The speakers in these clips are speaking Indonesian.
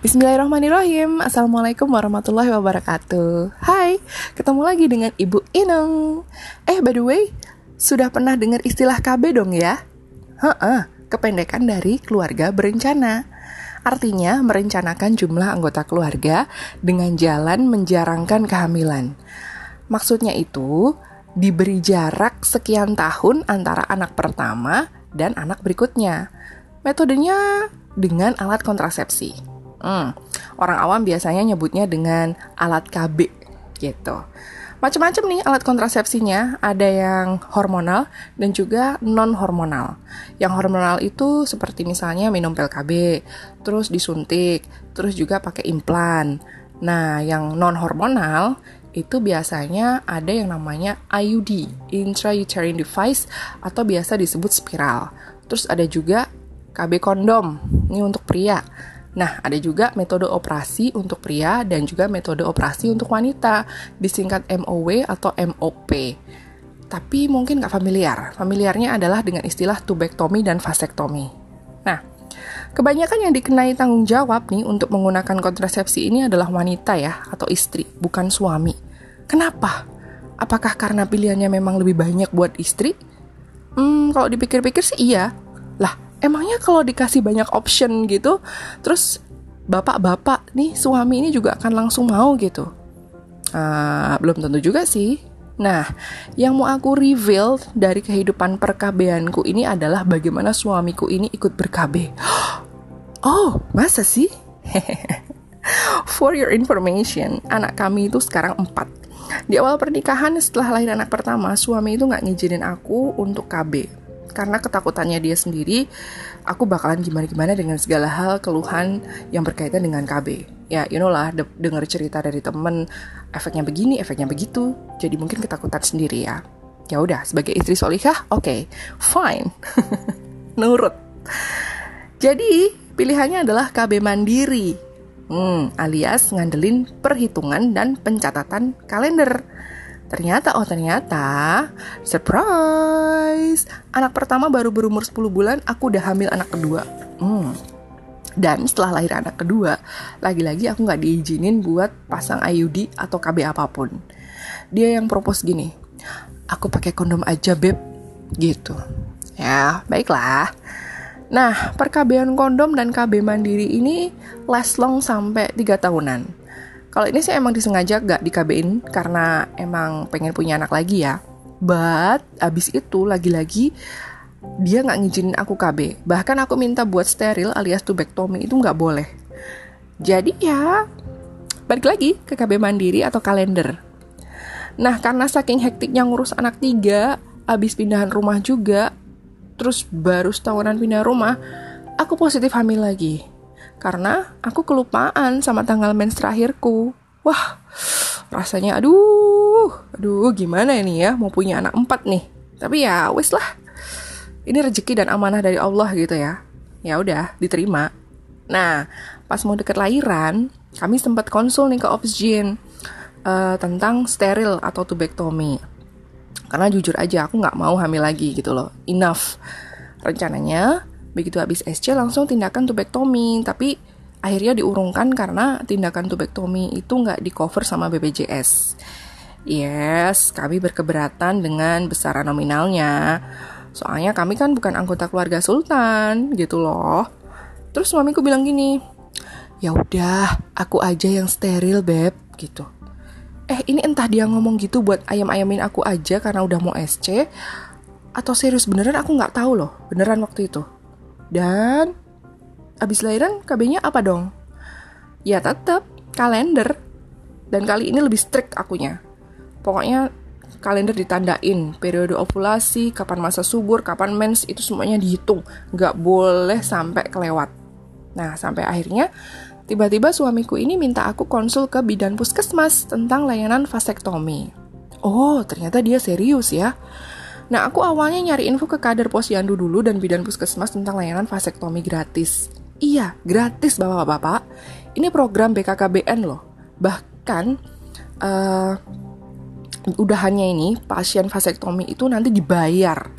Bismillahirrahmanirrahim. Assalamualaikum warahmatullahi wabarakatuh. Hai, ketemu lagi dengan Ibu Ineng. Eh, by the way, sudah pernah dengar istilah KB dong ya? Heeh, kependekan dari keluarga berencana. Artinya merencanakan jumlah anggota keluarga dengan jalan menjarangkan kehamilan. Maksudnya itu, diberi jarak sekian tahun antara anak pertama dan anak berikutnya. Metodenya dengan alat kontrasepsi Hmm, orang awam biasanya nyebutnya dengan alat KB gitu. Macam-macam nih alat kontrasepsinya, ada yang hormonal dan juga non hormonal. Yang hormonal itu seperti misalnya minum pil KB, terus disuntik, terus juga pakai implan. Nah, yang non hormonal itu biasanya ada yang namanya IUD, intrauterine device atau biasa disebut spiral. Terus ada juga KB kondom, ini untuk pria. Nah, ada juga metode operasi untuk pria dan juga metode operasi untuk wanita, disingkat MOW atau MOP. Tapi mungkin nggak familiar. Familiarnya adalah dengan istilah tubektomi dan vasektomi. Nah, kebanyakan yang dikenai tanggung jawab nih untuk menggunakan kontrasepsi ini adalah wanita ya, atau istri, bukan suami. Kenapa? Apakah karena pilihannya memang lebih banyak buat istri? Hmm, kalau dipikir-pikir sih iya. Lah, emangnya kalau dikasih banyak option gitu terus bapak-bapak nih suami ini juga akan langsung mau gitu uh, belum tentu juga sih Nah, yang mau aku reveal dari kehidupan perkabeanku ini adalah bagaimana suamiku ini ikut berkabe. Oh, masa sih? For your information, anak kami itu sekarang empat. Di awal pernikahan setelah lahir anak pertama, suami itu nggak ngizinin aku untuk KB karena ketakutannya dia sendiri aku bakalan gimana-gimana dengan segala hal keluhan yang berkaitan dengan KB ya you know lah de denger cerita dari temen efeknya begini efeknya begitu. Jadi mungkin ketakutan sendiri ya. Ya udah sebagai istri solikah oke okay, fine. Nurut. Jadi pilihannya adalah KB mandiri. Hmm, alias ngandelin perhitungan dan pencatatan kalender Ternyata, oh ternyata, surprise, anak pertama baru berumur 10 bulan, aku udah hamil anak kedua. Hmm. Dan setelah lahir anak kedua, lagi-lagi aku nggak diizinin buat pasang IUD atau KB apa pun. Dia yang propose gini, aku pakai kondom aja beb, gitu. Ya, baiklah. Nah, perkabean kondom dan KB mandiri ini last long sampai 3 tahunan. Kalau ini sih emang disengaja gak dikabein karena emang pengen punya anak lagi ya. But abis itu lagi-lagi dia nggak ngizinin aku KB. Bahkan aku minta buat steril alias tubektomi itu nggak boleh. Jadi ya balik lagi ke KB mandiri atau kalender. Nah karena saking hektiknya ngurus anak tiga, abis pindahan rumah juga, terus baru setahunan pindah rumah, aku positif hamil lagi karena aku kelupaan sama tanggal mens terakhirku. Wah, rasanya aduh, aduh gimana ini ya mau punya anak empat nih. Tapi ya wes lah, ini rezeki dan amanah dari Allah gitu ya. Ya udah, diterima. Nah, pas mau deket lahiran, kami sempat konsul nih ke Opsgen uh, tentang steril atau tubektomi. Karena jujur aja aku nggak mau hamil lagi gitu loh. Enough. Rencananya Begitu habis SC langsung tindakan tubektomi, tapi akhirnya diurungkan karena tindakan tubektomi itu nggak di cover sama BPJS. Yes, kami berkeberatan dengan besaran nominalnya. Soalnya kami kan bukan anggota keluarga sultan, gitu loh. Terus suamiku bilang gini, ya udah, aku aja yang steril beb, gitu. Eh ini entah dia ngomong gitu buat ayam-ayamin aku aja karena udah mau SC, atau serius beneran aku nggak tahu loh, beneran waktu itu. Dan abis lahiran KB-nya apa dong? Ya tetap kalender. Dan kali ini lebih strict akunya. Pokoknya kalender ditandain periode ovulasi, kapan masa subur, kapan mens itu semuanya dihitung, nggak boleh sampai kelewat. Nah sampai akhirnya tiba-tiba suamiku ini minta aku konsul ke bidan puskesmas tentang layanan vasektomi. Oh ternyata dia serius ya. Nah, aku awalnya nyari info ke kader posyandu dulu dan bidan puskesmas tentang layanan vasektomi gratis. Iya, gratis bapak-bapak. Ini program BKKBN loh. Bahkan uh, udahannya ini pasien vasektomi itu nanti dibayar.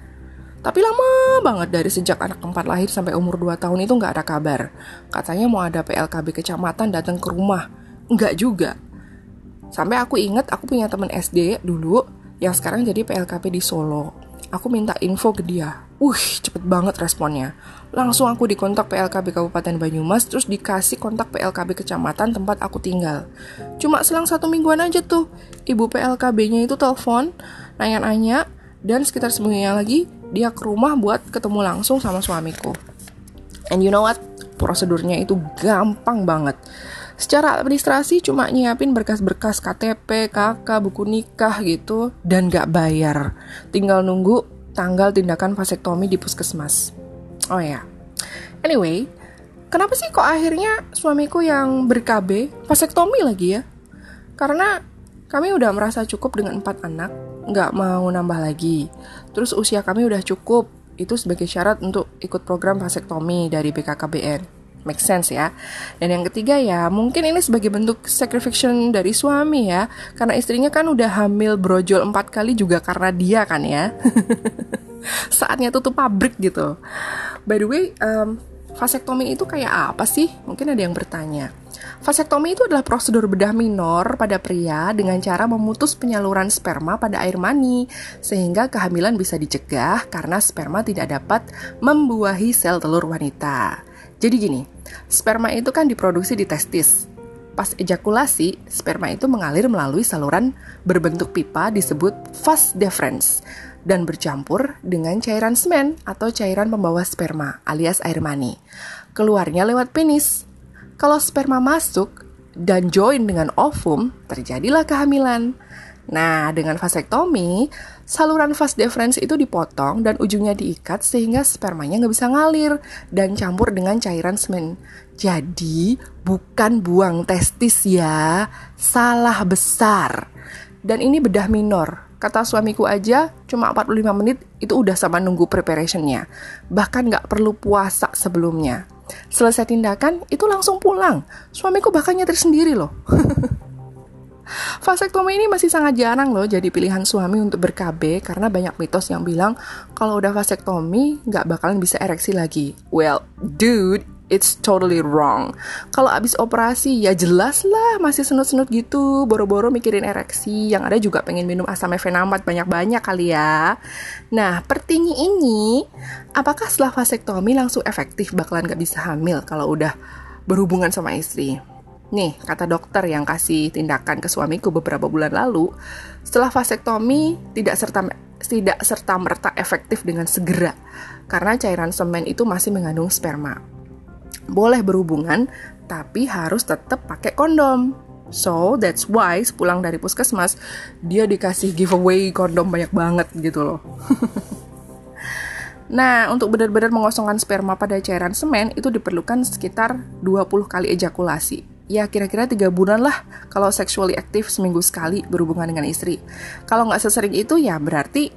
Tapi lama banget dari sejak anak keempat lahir sampai umur 2 tahun itu nggak ada kabar. Katanya mau ada PLKB kecamatan datang ke rumah. Nggak juga. Sampai aku inget aku punya temen SD dulu yang sekarang jadi PLKB di Solo. Aku minta info ke dia. Wih, cepet banget responnya. Langsung aku dikontak PLKB Kabupaten Banyumas, terus dikasih kontak PLKB kecamatan tempat aku tinggal. Cuma selang satu mingguan aja tuh, ibu PLKB-nya itu telepon, nanya-nanya, dan sekitar seminggunya lagi dia ke rumah buat ketemu langsung sama suamiku. And you know what? Prosedurnya itu gampang banget. Secara administrasi cuma nyiapin berkas-berkas KTP, KK, buku nikah gitu, dan gak bayar. Tinggal nunggu tanggal tindakan vasektomi di puskesmas. Oh ya, anyway, kenapa sih kok akhirnya suamiku yang ber-KB vasektomi lagi ya? Karena kami udah merasa cukup dengan empat anak, nggak mau nambah lagi. Terus usia kami udah cukup, itu sebagai syarat untuk ikut program vasektomi dari BKKBN. Make sense ya. Dan yang ketiga ya, mungkin ini sebagai bentuk sacrifice dari suami ya. Karena istrinya kan udah hamil brojol empat kali juga karena dia kan ya. Saatnya tutup pabrik gitu. By the way, um, vasektomi itu kayak apa sih? Mungkin ada yang bertanya. Vasektomi itu adalah prosedur bedah minor pada pria dengan cara memutus penyaluran sperma pada air mani sehingga kehamilan bisa dicegah karena sperma tidak dapat membuahi sel telur wanita. Jadi gini, sperma itu kan diproduksi di testis. Pas ejakulasi, sperma itu mengalir melalui saluran berbentuk pipa disebut vas deferens dan bercampur dengan cairan semen atau cairan pembawa sperma alias air mani. Keluarnya lewat penis. Kalau sperma masuk dan join dengan ovum, terjadilah kehamilan. Nah, dengan vasektomi, saluran vas deferens itu dipotong dan ujungnya diikat sehingga spermanya nggak bisa ngalir dan campur dengan cairan semen. Jadi, bukan buang testis ya, salah besar. Dan ini bedah minor. Kata suamiku aja, cuma 45 menit itu udah sama nunggu preparationnya. Bahkan nggak perlu puasa sebelumnya. Selesai tindakan, itu langsung pulang. Suamiku bahkan nyetir sendiri loh. Vasektomi ini masih sangat jarang loh jadi pilihan suami untuk ber-KB karena banyak mitos yang bilang kalau udah vasektomi nggak bakalan bisa ereksi lagi. Well, dude, it's totally wrong. Kalau abis operasi ya jelas lah masih senut-senut gitu, boro-boro mikirin ereksi, yang ada juga pengen minum asam efenamat banyak-banyak kali ya. Nah, pertinyi ini, apakah setelah vasektomi langsung efektif bakalan gak bisa hamil kalau udah berhubungan sama istri? Nih, kata dokter yang kasih tindakan ke suamiku beberapa bulan lalu, setelah vasektomi tidak serta tidak serta merta efektif dengan segera karena cairan semen itu masih mengandung sperma. Boleh berhubungan, tapi harus tetap pakai kondom. So, that's why sepulang dari puskesmas, dia dikasih giveaway kondom banyak banget gitu loh. Nah, untuk benar-benar mengosongkan sperma pada cairan semen itu diperlukan sekitar 20 kali ejakulasi ya kira-kira tiga bulan lah kalau sexually aktif seminggu sekali berhubungan dengan istri. Kalau nggak sesering itu ya berarti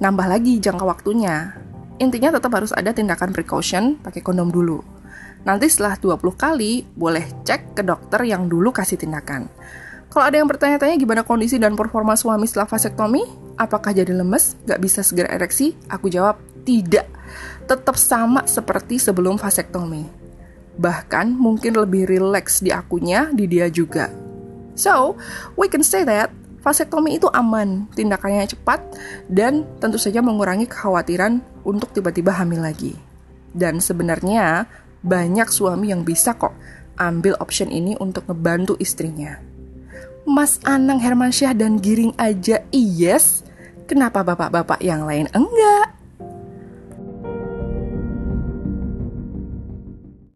nambah lagi jangka waktunya. Intinya tetap harus ada tindakan precaution, pakai kondom dulu. Nanti setelah 20 kali, boleh cek ke dokter yang dulu kasih tindakan. Kalau ada yang bertanya-tanya gimana kondisi dan performa suami setelah vasektomi, apakah jadi lemes, nggak bisa segera ereksi? Aku jawab, tidak. Tetap sama seperti sebelum vasektomi. Bahkan mungkin lebih rileks di akunya, di dia juga. So, we can say that vasektomi itu aman, tindakannya cepat, dan tentu saja mengurangi kekhawatiran untuk tiba-tiba hamil lagi. Dan sebenarnya banyak suami yang bisa kok ambil option ini untuk ngebantu istrinya. Mas Anang Hermansyah dan Giring aja yes, kenapa bapak-bapak yang lain enggak?